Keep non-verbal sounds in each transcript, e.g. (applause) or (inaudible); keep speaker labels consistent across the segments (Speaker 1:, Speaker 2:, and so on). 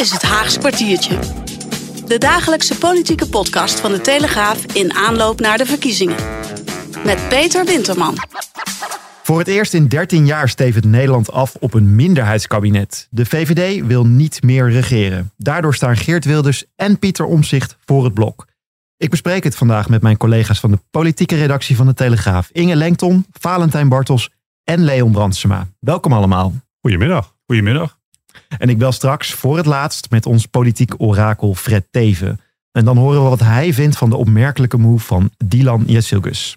Speaker 1: is het Haagse kwartiertje. De dagelijkse politieke podcast van de Telegraaf in aanloop naar de verkiezingen. Met Peter Winterman.
Speaker 2: Voor het eerst in 13 jaar stevend Nederland af op een minderheidskabinet. De VVD wil niet meer regeren. Daardoor staan Geert Wilders en Pieter Omzicht voor het blok. Ik bespreek het vandaag met mijn collega's van de politieke redactie van de Telegraaf. Inge Lengton, Valentijn Bartels en Leon Brandsema. Welkom allemaal.
Speaker 3: Goedemiddag.
Speaker 4: Goedemiddag.
Speaker 2: En ik bel straks voor het laatst met ons politiek orakel Fred Teven. En dan horen we wat hij vindt van de opmerkelijke move van Dylan Jessilgus.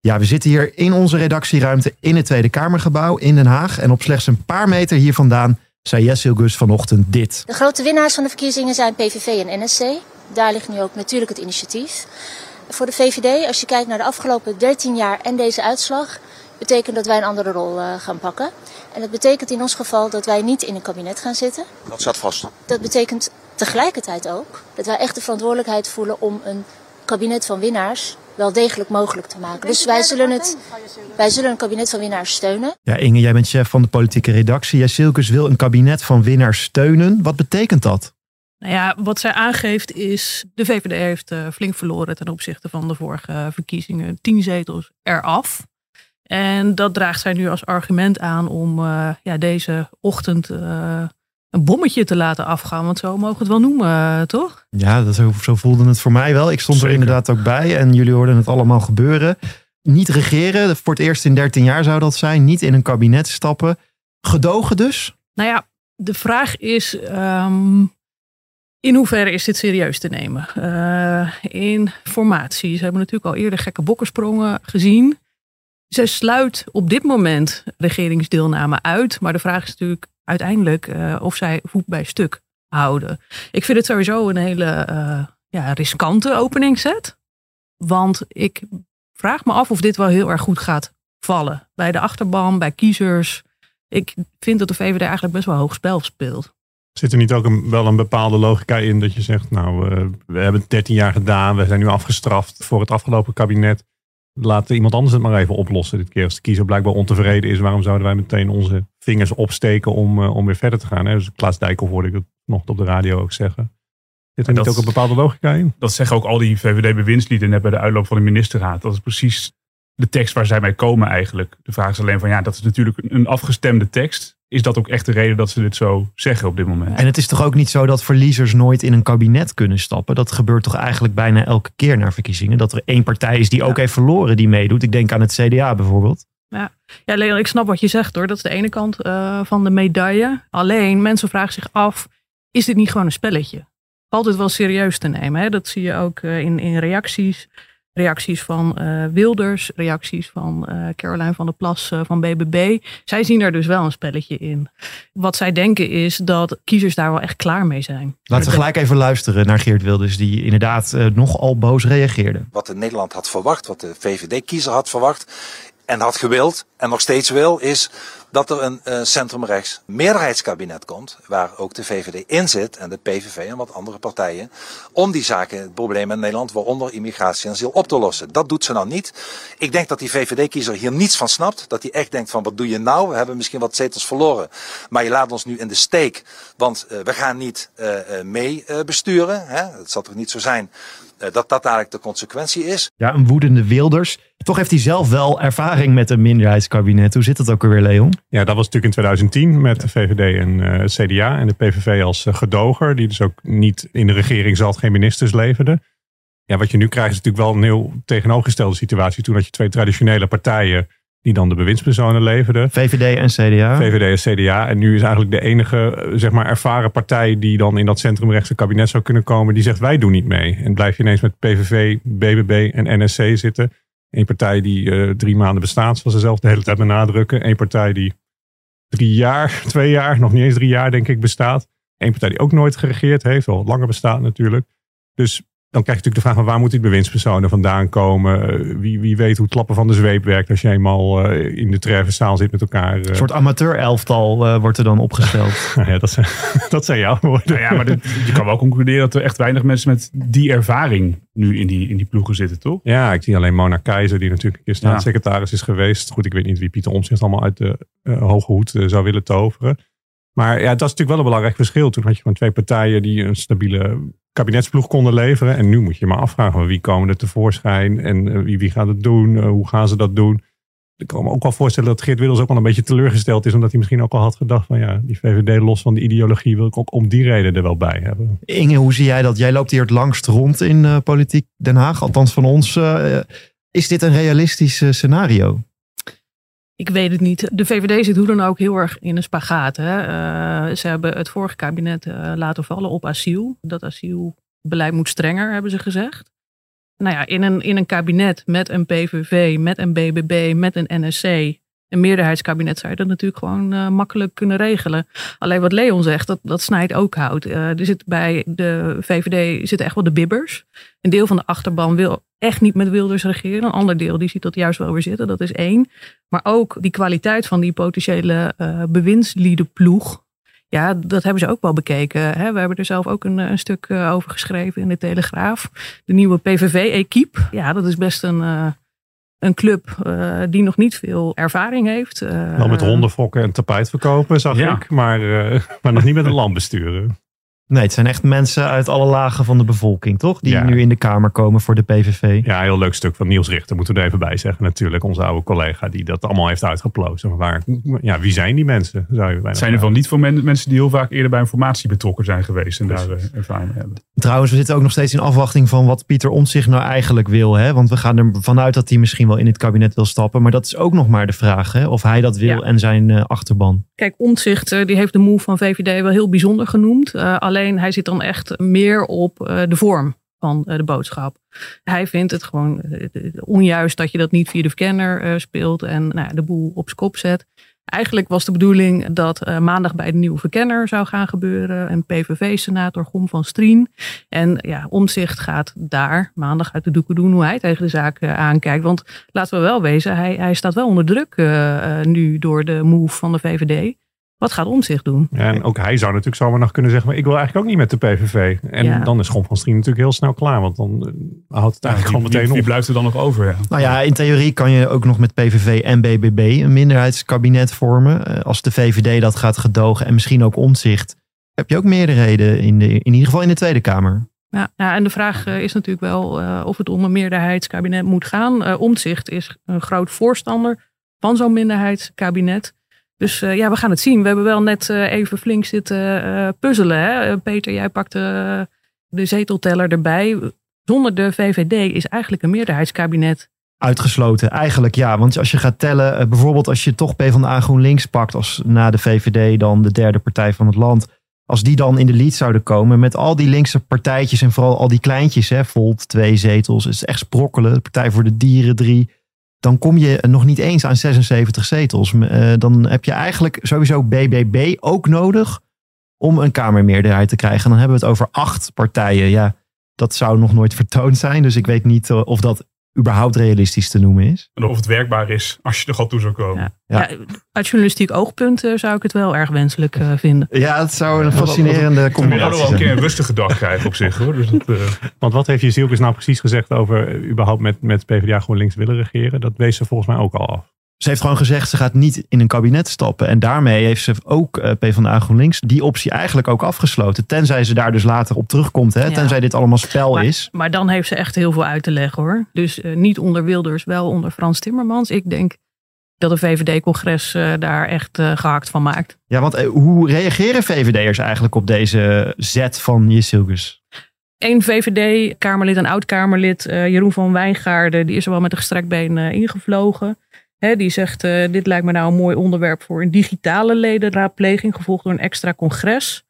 Speaker 2: Ja, we zitten hier in onze redactieruimte in het Tweede Kamergebouw in Den Haag. En op slechts een paar meter hier vandaan zei Jessilgus vanochtend dit.
Speaker 5: De grote winnaars van de verkiezingen zijn PVV en NSC. Daar ligt nu ook natuurlijk het initiatief. Voor de VVD, als je kijkt naar de afgelopen 13 jaar en deze uitslag, betekent dat wij een andere rol uh, gaan pakken. En dat betekent in ons geval dat wij niet in een kabinet gaan zitten.
Speaker 6: Dat staat vast.
Speaker 5: Dat betekent tegelijkertijd ook dat wij echt de verantwoordelijkheid voelen om een kabinet van winnaars wel degelijk mogelijk te maken. Dus wij zullen, het, wij zullen een kabinet van winnaars steunen.
Speaker 2: Ja, Inge, jij bent chef van de politieke redactie. Jij Silkes wil een kabinet van winnaars steunen. Wat betekent dat?
Speaker 7: Nou ja, wat zij aangeeft is, de VVD heeft uh, flink verloren ten opzichte van de vorige verkiezingen. Tien zetels eraf. En dat draagt zij nu als argument aan om uh, ja, deze ochtend uh, een bommetje te laten afgaan. Want zo mogen we het wel noemen, toch?
Speaker 2: Ja, dat, zo, zo voelde het voor mij wel. Ik stond Zeker. er inderdaad ook bij en jullie hoorden het allemaal gebeuren. Niet regeren, voor het eerst in 13 jaar zou dat zijn. Niet in een kabinet stappen. Gedogen dus?
Speaker 7: Nou ja, de vraag is... Um, in hoeverre is dit serieus te nemen? Uh, in formaties. We hebben natuurlijk al eerder gekke bokkensprongen gezien. Ze sluit op dit moment regeringsdeelname uit. Maar de vraag is natuurlijk uiteindelijk uh, of zij voet bij stuk houden. Ik vind het sowieso een hele uh, ja, riskante openingszet. Want ik vraag me af of dit wel heel erg goed gaat vallen. Bij de achterban, bij kiezers. Ik vind dat de VVD eigenlijk best wel hoog spel speelt.
Speaker 3: Zit er niet ook een, wel een bepaalde logica in dat je zegt, nou, uh, we hebben het 13 jaar gedaan, we zijn nu afgestraft voor het afgelopen kabinet. Laten iemand anders het maar even oplossen dit keer. Als de kiezer blijkbaar ontevreden is, waarom zouden wij meteen onze vingers opsteken om, uh, om weer verder te gaan? Hè? Dus Klaas Dijkhoff hoorde ik het nog op de radio ook zeggen. Zit er niet ook een bepaalde logica in?
Speaker 4: Dat zeggen ook al die VVD-bewindslieden net bij de uitloop van de ministerraad. Dat is precies de tekst waar zij mee komen eigenlijk. De vraag is alleen van, ja, dat is natuurlijk een afgestemde tekst is dat ook echt de reden dat ze dit zo zeggen op dit moment.
Speaker 2: En het is toch ook niet zo dat verliezers nooit in een kabinet kunnen stappen? Dat gebeurt toch eigenlijk bijna elke keer naar verkiezingen? Dat er één partij is die ja. ook heeft verloren die meedoet. Ik denk aan het CDA bijvoorbeeld.
Speaker 7: Ja, ja Leon, ik snap wat je zegt hoor. Dat is de ene kant uh, van de medaille. Alleen, mensen vragen zich af, is dit niet gewoon een spelletje? Valt het wel serieus te nemen? Hè? Dat zie je ook uh, in, in reacties reacties van uh, Wilders, reacties van uh, Caroline van der Plas uh, van BBB. Zij zien er dus wel een spelletje in. Wat zij denken is dat kiezers daar wel echt klaar mee zijn.
Speaker 2: Laten we gelijk even luisteren naar Geert Wilders, die inderdaad nogal boos reageerde.
Speaker 6: Wat de Nederland had verwacht, wat de VVD-kiezer had verwacht en had gewild en nog steeds wil, is dat er een uh, centrumrechts meerderheidskabinet komt, waar ook de VVD in zit en de PVV en wat andere partijen, om die zaken, het probleem in Nederland, waaronder immigratie en asiel, op te lossen. Dat doet ze nou niet. Ik denk dat die VVD-kiezer hier niets van snapt, dat hij echt denkt van wat doe je nou, we hebben misschien wat zetels verloren, maar je laat ons nu in de steek, want uh, we gaan niet uh, mee besturen. Hè? Het zal toch niet zo zijn dat dat eigenlijk de consequentie is.
Speaker 2: Ja, een woedende Wilders. Toch heeft hij zelf wel ervaring met een minderheidskabinet. Hoe zit dat ook alweer, Leon?
Speaker 3: Ja, dat was natuurlijk in 2010 met de VVD en uh, CDA en de PVV als uh, gedoger. Die dus ook niet in de regering zat, geen ministers leverde. Ja, wat je nu krijgt is natuurlijk wel een heel tegenovergestelde situatie. Toen had je twee traditionele partijen die dan de bewindspersonen leverden.
Speaker 2: VVD en CDA.
Speaker 3: VVD en CDA. En nu is eigenlijk de enige zeg maar, ervaren partij die dan in dat centrumrechtse kabinet zou kunnen komen, die zegt wij doen niet mee. En blijf je ineens met PVV, BBB en NSC zitten. Eén partij die uh, drie maanden bestaat, zoals ze zelf de hele tijd benadrukken. Eén partij die drie jaar, (laughs) twee jaar, nog niet eens drie jaar denk ik bestaat. Eén partij die ook nooit geregeerd heeft, al langer bestaat natuurlijk. Dus dan krijg je natuurlijk de vraag van waar moeten die bewindspersonen vandaan komen? Wie, wie weet hoe het klappen van de zweep werkt als je eenmaal uh, in de treffenzaal zit met elkaar. Uh.
Speaker 2: Een soort amateur-elftal uh, wordt er dan opgesteld. (laughs)
Speaker 3: ja, dat zijn, (laughs) dat zijn jouw woorden.
Speaker 4: Nou ja, maar dit, je kan wel concluderen dat er echt weinig mensen met die ervaring nu in die, in die ploegen zitten, toch?
Speaker 3: Ja, ik zie alleen Mona Keizer, die natuurlijk een staatssecretaris is geweest. Goed, ik weet niet wie Pieter Omtzigt allemaal uit de hoge hoed zou willen toveren. Maar ja, dat is natuurlijk wel een belangrijk verschil. Toen had je gewoon twee partijen die een stabiele kabinetsploeg konden leveren. En nu moet je maar afvragen wie komen er tevoorschijn en eh, wie, wie gaat het doen, uh, hoe gaan ze dat doen. Ik kan me ook wel voorstellen dat Geert Wilders ook wel een beetje teleurgesteld is. Omdat hij misschien ook al had gedacht van ja, die VVD los van de ideologie wil ik ook om die reden er wel bij hebben.
Speaker 2: Inge, hoe zie jij dat? Jij loopt hier het langst rond in uh, politiek Den Haag. Althans van ons. Is dit een realistisch scenario?
Speaker 7: Ik weet het niet. De VVD zit hoe dan ook heel erg in een spagaat. Hè? Uh, ze hebben het vorige kabinet uh, laten vallen op asiel. Dat asielbeleid moet strenger, hebben ze gezegd. Nou ja, in een, in een kabinet met een PVV, met een BBB, met een NSC, een meerderheidskabinet zou je dat natuurlijk gewoon uh, makkelijk kunnen regelen. Alleen wat Leon zegt, dat, dat snijdt ook hout. er zit bij de VVD zitten echt wel de bibbers. Een deel van de achterban wil echt niet met Wilders regeren. Een ander deel die ziet dat juist wel weer zitten. Dat is één. Maar ook die kwaliteit van die potentiële uh, bewindsliedenploeg. Ja, dat hebben ze ook wel bekeken. Hè? We hebben er zelf ook een, een stuk over geschreven in de Telegraaf. De nieuwe PVV-equipe. Ja, dat is best een, een club die nog niet veel ervaring heeft.
Speaker 3: wel met hondenfokken en tapijt verkopen, zag ja. ik. Maar, (laughs) maar nog niet met een land besturen.
Speaker 2: Nee, het zijn echt mensen uit alle lagen van de bevolking, toch? Die ja. nu in de Kamer komen voor de PVV.
Speaker 3: Ja, een heel leuk stuk van Niels Richter, moeten we er even bij zeggen. Natuurlijk, onze oude collega die dat allemaal heeft uitgeplozen. Maar ja, wie zijn die mensen? Zou je
Speaker 4: zijn er wel niet voor men, mensen die heel vaak eerder bij informatie betrokken zijn geweest en daar uh, ervaring hebben.
Speaker 2: Trouwens, we zitten ook nog steeds in afwachting van wat Pieter Omtzigt nou eigenlijk wil. Hè? Want we gaan er vanuit dat hij misschien wel in het kabinet wil stappen. Maar dat is ook nog maar de vraag, hè? of hij dat wil ja. en zijn uh, achterban.
Speaker 7: Kijk, Omtzigt uh, die heeft de move van VVD wel heel bijzonder genoemd. alleen hij zit dan echt meer op uh, de vorm van uh, de boodschap. Hij vindt het gewoon uh, onjuist dat je dat niet via de verkenner speelt en nou, de boel op kop zet. Eigenlijk was de bedoeling dat maandag bij de nieuwe verkenner zou gaan gebeuren. En PVV-senator Gom van Strien. En ja, Omzicht gaat daar maandag uit de doeken doen hoe hij tegen de zaak aankijkt. Want laten we wel wezen, hij, hij staat wel onder druk nu door de move van de VVD. Wat gaat Omzicht doen?
Speaker 3: Ja, en ook hij zou natuurlijk zomaar nog kunnen zeggen, maar ik wil eigenlijk ook niet met de PVV. En ja. dan is Gom van Strien natuurlijk heel snel klaar, want dan uh, houdt het eigenlijk ja, gewoon meteen
Speaker 4: wie,
Speaker 3: op.
Speaker 4: Wie blijft er dan nog over? Ja.
Speaker 2: Nou ja, in theorie kan je ook nog met PVV en BBB een minderheidskabinet vormen. Uh, als de VVD dat gaat gedogen en misschien ook Omzicht, heb je ook meerderheden in, de, in ieder geval in de Tweede Kamer.
Speaker 7: Ja, ja, en de vraag uh, is natuurlijk wel uh, of het om een meerderheidskabinet moet gaan. Uh, Omtzigt is een groot voorstander van zo'n minderheidskabinet. Dus uh, ja, we gaan het zien. We hebben wel net uh, even flink zitten uh, puzzelen. Hè? Peter, jij pakte de zetelteller erbij. Zonder de VVD is eigenlijk een meerderheidskabinet
Speaker 2: Uitgesloten, eigenlijk ja. Want als je gaat tellen, bijvoorbeeld als je toch PvdA GroenLinks pakt als na de VVD dan de derde partij van het land. Als die dan in de lead zouden komen met al die linkse partijtjes en vooral al die kleintjes, hè, Volt twee zetels, het is echt sprokkelen. Partij voor de Dieren drie, dan kom je nog niet eens aan 76 zetels. Uh, dan heb je eigenlijk sowieso BBB ook nodig om een Kamermeerderheid te krijgen. Dan hebben we het over acht partijen. Ja, dat zou nog nooit vertoond zijn. Dus ik weet niet uh, of dat überhaupt realistisch te noemen is.
Speaker 4: En of het werkbaar is als je er al toe zou komen.
Speaker 7: Ja. Ja. ja uit journalistiek oogpunt uh, zou ik het wel erg wenselijk uh, vinden.
Speaker 2: Ja, het zou een fascinerende combinatie zijn.
Speaker 4: We wel een keer een rustige dag krijgen op zich hoor. Dus dat, uh...
Speaker 3: Want wat heeft Jezielkes nou precies gezegd over überhaupt met, met PvdA GroenLinks willen regeren? Dat wees ze volgens mij ook al af.
Speaker 2: Ze heeft gewoon gezegd, ze gaat niet in een kabinet stappen. En daarmee heeft ze ook uh, PvdA GroenLinks die optie eigenlijk ook afgesloten. Tenzij ze daar dus later op terugkomt. Hè? Ja. Tenzij dit allemaal spel
Speaker 7: maar,
Speaker 2: is.
Speaker 7: Maar dan heeft ze echt heel veel uit te leggen hoor. Dus uh, niet onder Wilders, wel onder Frans Timmermans. Ik denk dat een VVD-congres uh, daar echt gehakt van maakt.
Speaker 2: Ja, want hoe reageren VVD'ers eigenlijk op deze zet van Jezilgus?
Speaker 7: Eén VVD-kamerlid, een oud-kamerlid, Jeroen van Wijngaarden, die is er wel met een gestrekt been ingevlogen. He, die zegt, uh, dit lijkt me nou een mooi onderwerp voor een digitale ledenraadpleging, gevolgd door een extra congres.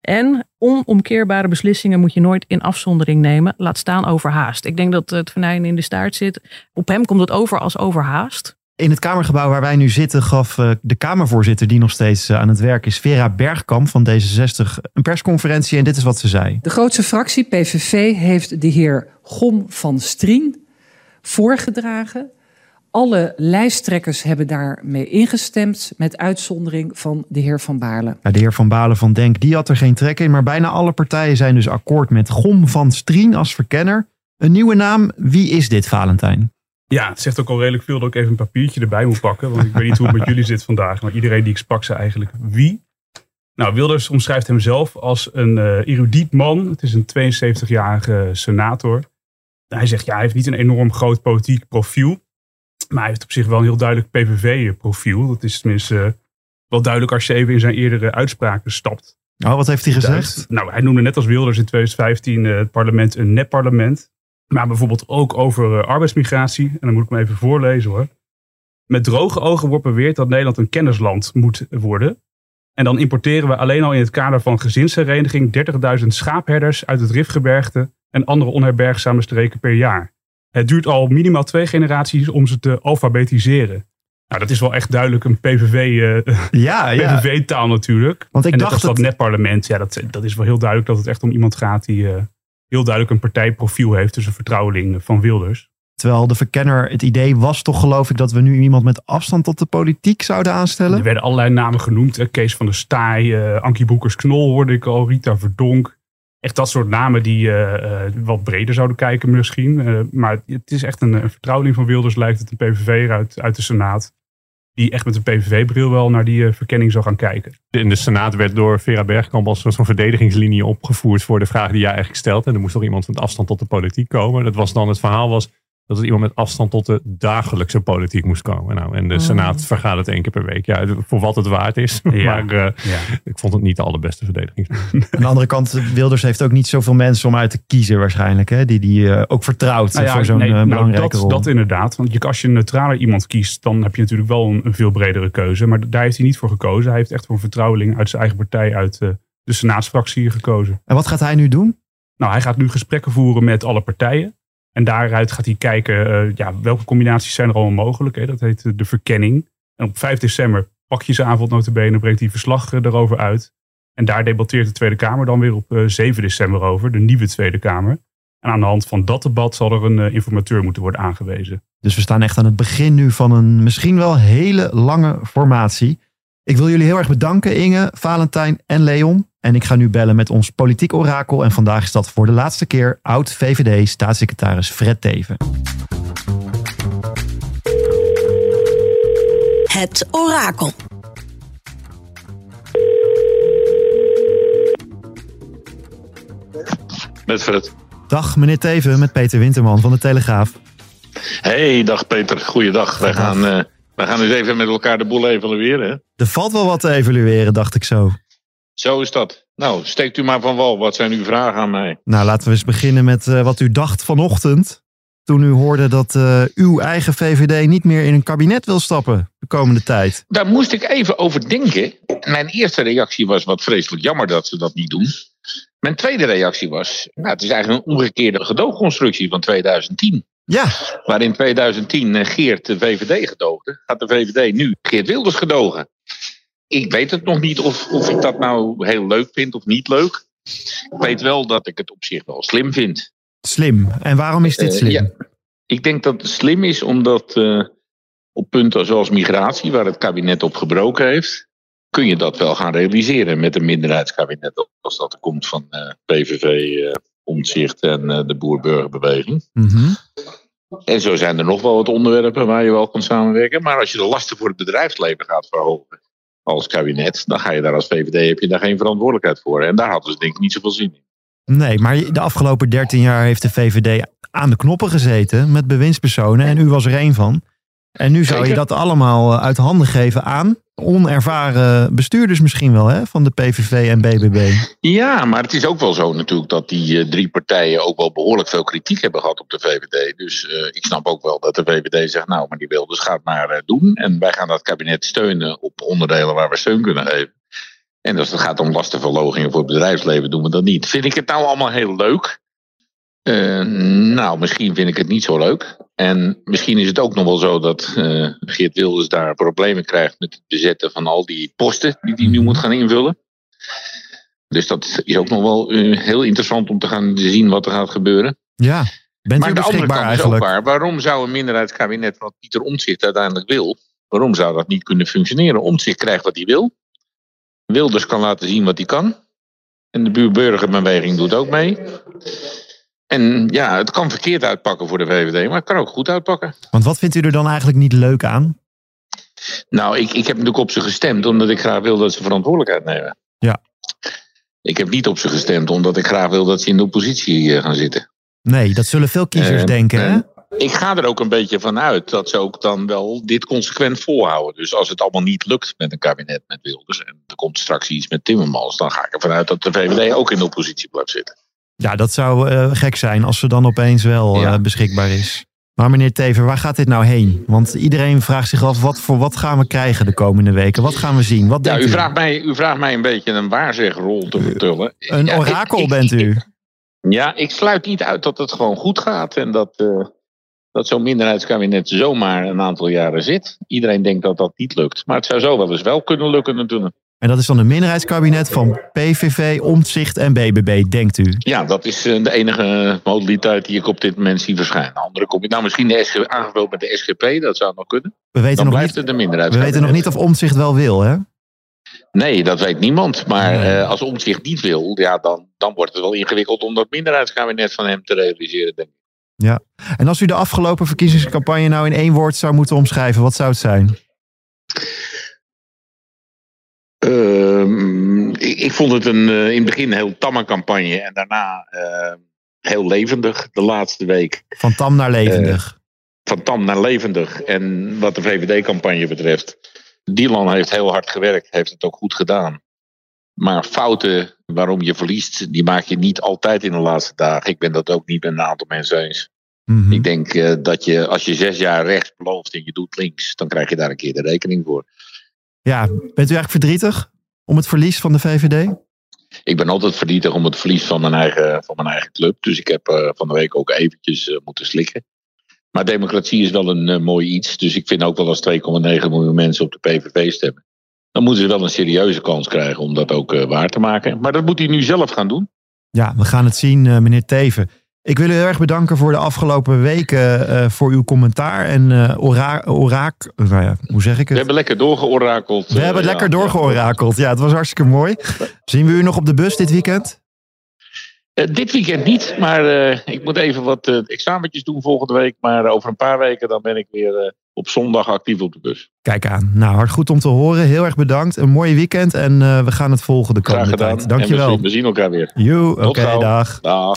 Speaker 7: En onomkeerbare beslissingen moet je nooit in afzondering nemen, laat staan overhaast. Ik denk dat het venijn in de staart zit. Op hem komt het over als overhaast.
Speaker 2: In het Kamergebouw waar wij nu zitten gaf uh, de Kamervoorzitter, die nog steeds uh, aan het werk is, Vera Bergkamp van D66, een persconferentie. En dit is wat ze zei.
Speaker 8: De grootste fractie, PVV, heeft de heer Gom van Strien voorgedragen. Alle lijsttrekkers hebben daarmee ingestemd, met uitzondering van de heer Van Baarle.
Speaker 2: Ja, de heer Van Baarle van Denk, die had er geen trek in, maar bijna alle partijen zijn dus akkoord met Gom van Strien als verkenner. Een nieuwe naam, wie is dit, Valentijn?
Speaker 4: Ja, het zegt ook al redelijk veel dat ik even een papiertje erbij moet pakken, want ik weet niet hoe het met jullie zit vandaag, maar iedereen die ik sprak zei eigenlijk wie. Nou, Wilders omschrijft hemzelf als een uh, erudiet man. Het is een 72-jarige senator. Hij zegt, ja, hij heeft niet een enorm groot politiek profiel. Maar hij heeft op zich wel een heel duidelijk PVV-profiel. Dat is tenminste wel duidelijk als je even in zijn eerdere uitspraken stapt.
Speaker 2: Oh, wat heeft hij gezegd?
Speaker 4: Nou, hij noemde net als Wilders in 2015 het parlement een nepparlement. Maar bijvoorbeeld ook over arbeidsmigratie. En dan moet ik hem even voorlezen hoor. Met droge ogen wordt beweerd dat Nederland een kennisland moet worden. En dan importeren we alleen al in het kader van gezinshereniging 30.000 schaapherders uit het Rifgebergte en andere onherbergzame streken per jaar. Het duurt al minimaal twee generaties om ze te alfabetiseren. Nou, dat is wel echt duidelijk een PVV, uh, (laughs) ja, ja. PVV-taal natuurlijk. Want ik en dacht dat, dat netparlement, ja, dat, dat is wel heel duidelijk dat het echt om iemand gaat die uh, heel duidelijk een partijprofiel heeft. Dus een vertrouweling van Wilders.
Speaker 2: Terwijl de verkenner, het idee was toch geloof ik dat we nu iemand met afstand tot de politiek zouden aanstellen.
Speaker 4: Er werden allerlei namen genoemd. Hè? Kees van der Staaij, uh, Ankie Boekers-Knol hoorde ik al, Rita Verdonk. Echt dat soort namen die uh, wat breder zouden kijken misschien. maar het is echt een, vertrouweling van Wilders lijkt het, een PVV uit, uit de Senaat. Die echt met een PVV-bril wel naar die verkenning zou gaan kijken.
Speaker 3: In de Senaat werd door Vera Bergkamp als zo'n verdedigingslinie opgevoerd voor de vraag die jij eigenlijk stelt. En er moest toch iemand met afstand tot de politiek komen. Dat was dan het verhaal was dat het iemand met afstand tot de dagelijkse politiek moest komen. Nou, en de oh. Senaat vergaat het één keer per week. Ja, voor wat het waard is. (laughs) maar uh, ja. ik vond het niet de allerbeste verdediging. (laughs)
Speaker 2: Aan de andere kant, Wilders heeft ook niet zoveel mensen om uit te kiezen waarschijnlijk. Hè? Die die uh, ook vertrouwt nou ja, voor zo'n nee, uh, belangrijke
Speaker 4: dat,
Speaker 2: rol.
Speaker 4: Dat inderdaad. Want je, als je een neutrale iemand kiest, dan heb je natuurlijk wel een, een, veel bredere keuze. Maar daar heeft hij niet voor gekozen. Hij heeft echt voor een vertrouweling uit zijn eigen partij, uit de Senaatsfractie gekozen.
Speaker 2: En wat gaat hij nu doen?
Speaker 4: Nou, hij gaat nu gesprekken voeren met alle partijen. En daaruit gaat hij kijken uh, ja, welke combinaties zijn er allemaal mogelijk. Hè? Dat heet de verkenning. En op 5 december pakjesavond notabene brengt hij verslag erover uit. En daar debatteert de Tweede Kamer dan weer op uh, 7 december over, de nieuwe Tweede Kamer. En aan de hand van dat debat zal er een informateur moeten worden aangewezen.
Speaker 2: Dus we staan echt aan het begin nu van een misschien wel hele lange formatie. Ik wil jullie heel erg bedanken, Inge, Valentijn en Leon. En ik ga nu bellen met ons politiek orakel. En vandaag is dat voor de laatste keer oud-VVD-staatssecretaris Fred Teven.
Speaker 1: Het orakel.
Speaker 9: Met Fred.
Speaker 2: Dag meneer Teven, met Peter Winterman van de Telegraaf.
Speaker 9: Hey, dag Peter. Goeiedag. Wij gaan, uh, wij gaan eens even met elkaar de boel evalueren. Hè?
Speaker 2: Er valt wel wat te evalueren, dacht ik zo.
Speaker 9: Zo is dat. Nou, steekt u maar van wal. Wat zijn uw vragen aan mij?
Speaker 2: Nou, laten we eens beginnen met uh, wat u dacht vanochtend. Toen u hoorde dat uh, uw eigen VVD niet meer in een kabinet wil stappen de komende tijd.
Speaker 9: Daar moest ik even over denken. Mijn eerste reactie was wat vreselijk jammer dat ze dat niet doen. Mijn tweede reactie was, nou, het is eigenlijk een omgekeerde gedoogconstructie van 2010.
Speaker 2: Ja.
Speaker 9: Waar in 2010 Geert de VVD gedoogde, gaat de VVD nu Geert Wilders gedogen ik weet het nog niet of, of ik dat nou heel leuk vind of niet leuk. Ik weet wel dat ik het op zich wel slim vind.
Speaker 2: Slim. En waarom is dit eh, slim? ja,
Speaker 9: ik denk dat het slim is omdat uh, op punten zoals migratie, waar het kabinet op gebroken heeft, kun je dat wel gaan realiseren met een minderheidskabinet. Als dat er komt van uh, eh, PVV, Omtzigt en de Boer-Burgerbeweging.
Speaker 2: Mm
Speaker 9: En zo zijn er nog wel wat onderwerpen waar je wel kan samenwerken. Maar als je de lasten voor het bedrijfsleven gaat verhogen als kabinet, dan ga je daar als VVD heb je daar geen verantwoordelijkheid voor. En daar hadden ze denk ik niet zoveel zin in.
Speaker 2: Nee, maar de afgelopen 13 jaar heeft de VVD aan de knoppen gezeten met bewindspersonen en u was er één van. En nu zou je dat allemaal eh, uit handen geven aan onervaren bestuurders misschien wel hè, van de PVV en BBB.
Speaker 9: Ja, maar het is ook wel zo natuurlijk dat die uh, drie partijen ook wel behoorlijk veel kritiek hebben gehad op de VVD. Dus uh, ik snap ook wel dat de VVD zegt, nou, maar die wil dus gaat maar uh, doen. En wij gaan dat kabinet steunen op onderdelen waar we steun kunnen geven. En als het gaat om lastenverlogingen voor het bedrijfsleven, doen we dat niet. Vind ik het nou allemaal heel leuk? Uh, nou, misschien vind ik het niet zo leuk. En misschien is het ook nog wel zo dat uh, Geert Wilders daar problemen krijgt met het bezetten van al die posten die hij nu moet gaan invullen. Dus dat is ook nog wel uh, heel interessant om te gaan zien wat er gaat gebeuren.
Speaker 2: Ja, bent maar
Speaker 9: de
Speaker 2: andere kant eigenlijk?
Speaker 9: is ook waar. Waarom zou een minderheidskabinet wat Pieter Omtzigt uiteindelijk wil, waarom zou dat niet kunnen functioneren? Omtzigt krijgt wat hij wil. Wilders kan laten zien wat hij kan. En de buurburgerbeweging doet ook mee. En ja, het kan verkeerd uitpakken voor de VVD, maar het kan ook goed uitpakken.
Speaker 2: Want wat vindt u er dan eigenlijk niet leuk aan?
Speaker 9: Nou, ik, ik heb natuurlijk op ze gestemd omdat ik graag wil dat ze verantwoordelijkheid nemen.
Speaker 2: Ja.
Speaker 9: Ik heb niet op ze gestemd, omdat ik graag wil dat ze in de oppositie eh, gaan zitten.
Speaker 2: Nee, dat zullen veel kiezers
Speaker 9: Eh,
Speaker 2: denken. Hè?
Speaker 9: en Ik ga er ook een beetje van uit dat ze ook dan wel dit consequent volhouden. Dus als het allemaal niet lukt met een kabinet met Wilders en er komt straks iets met Timmermans, dan ga ik ervan uit dat de VVD ook in de oppositie blijft zitten.
Speaker 2: Ja, dat zou eh, gek zijn als ze dan opeens wel
Speaker 9: Ja.
Speaker 2: eh, beschikbaar is. Maar meneer Tever, waar gaat dit nou heen? Want iedereen vraagt zich af, wat voor wat gaan we krijgen de komende weken? Wat gaan we zien? Wat
Speaker 9: Ja, u
Speaker 2: u?
Speaker 9: vraagt, mij, u vraagt mij een beetje een waarzegrol te vertullen.
Speaker 2: Een
Speaker 9: Ja,
Speaker 2: orakel
Speaker 9: ik-
Speaker 2: bent u.
Speaker 9: Ja, ik sluit niet uit dat het gewoon goed gaat en dat, eh, dat zo'n minderheidskabinet zomaar een aantal jaren zit. Iedereen denkt dat dat niet lukt, maar het zou zo wel eens wel kunnen lukken natuurlijk.
Speaker 2: En dat is dan een minderheidskabinet van PVV, Omtzigt en BBB, denkt u?
Speaker 9: Ja, dat is eh, de enige modaliteit die ik op dit moment zie verschijnen. Andere kom je nou misschien de SG, aangevuld met de SGP, dat zou nog kunnen.
Speaker 2: We weten,
Speaker 9: Dan
Speaker 2: nog
Speaker 9: blijft
Speaker 2: niet,
Speaker 9: het een minderheid.
Speaker 2: we weten nog niet of Omtzigt wel wil, hè?
Speaker 9: Nee, dat weet niemand. Maar
Speaker 2: Nee.
Speaker 9: eh, als Omtzigt niet wil, ja, dan, dan wordt het wel ingewikkeld om dat minderheidskabinet van hem te realiseren. Denk ik.
Speaker 2: En als u de afgelopen verkiezingscampagne nou in één woord zou moeten omschrijven, wat zou het zijn?
Speaker 9: Ehm, ik, ik vond het een, eh, in het begin een heel tamme campagne en daarna eh, heel levendig de laatste week.
Speaker 2: Van tam naar levendig.
Speaker 9: Van tam naar levendig. En wat de VVD-campagne betreft, Dylan heeft heel hard gewerkt, heeft het ook goed gedaan. Maar fouten waarom je verliest, die maak je niet altijd in de laatste dagen. Ik ben dat ook niet met een aantal mensen eens.
Speaker 2: Mhm.
Speaker 9: Ik denk eh, dat je, als je zes jaar rechts belooft en je doet links, dan krijg je daar een keer de rekening voor.
Speaker 2: Ja, bent u eigenlijk verdrietig om het verlies van de VVD?
Speaker 9: Ik ben altijd verdrietig om het verlies van mijn eigen, van mijn eigen club. Dus ik heb eh, van de week ook eventjes eh, moeten slikken. Maar democratie is wel een mooi iets. Dus ik vind ook wel als 2,9 miljoen mensen op de PVV stemmen. Dan moeten ze wel een serieuze kans krijgen om dat ook eh, waar te maken. Maar dat moet hij nu zelf gaan doen.
Speaker 2: Ja, we gaan het zien, eh, meneer Teven. Ik wil u heel erg bedanken voor de afgelopen weken, eh, voor uw commentaar en eh ora oraak, nou ja, hoe zeg ik
Speaker 9: We
Speaker 2: het?
Speaker 9: hebben lekker doorgeorakeld.
Speaker 2: We hebben
Speaker 9: ja,
Speaker 2: lekker doorgeorakeld. Ja, het was hartstikke mooi. Zien we u nog op de bus dit weekend?
Speaker 9: Dit weekend niet, maar ik moet even wat examentjes doen volgende week. Maar over een paar weken dan ben ik weer op zondag actief op de bus.
Speaker 2: Kijk aan. Nou, hard goed om te horen. Heel erg bedankt. Een mooi weekend en eh, we gaan het volgen de
Speaker 9: Graag
Speaker 2: komende
Speaker 9: gedaan.
Speaker 2: tijd.
Speaker 9: We
Speaker 2: Dankjewel.
Speaker 9: zien, we zien elkaar weer.
Speaker 2: Joe, oké, dag.
Speaker 9: Dag.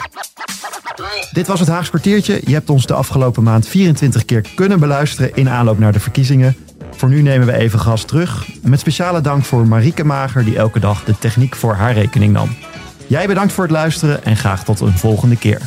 Speaker 2: Dit was het Haags kwartiertje. Je hebt ons de afgelopen maand 24 keer kunnen beluisteren in aanloop naar de verkiezingen. Voor nu nemen we even gas terug. Met speciale dank voor Marieke Mager, die elke dag de techniek voor haar rekening nam. Jij bedankt voor het luisteren en graag tot een volgende keer.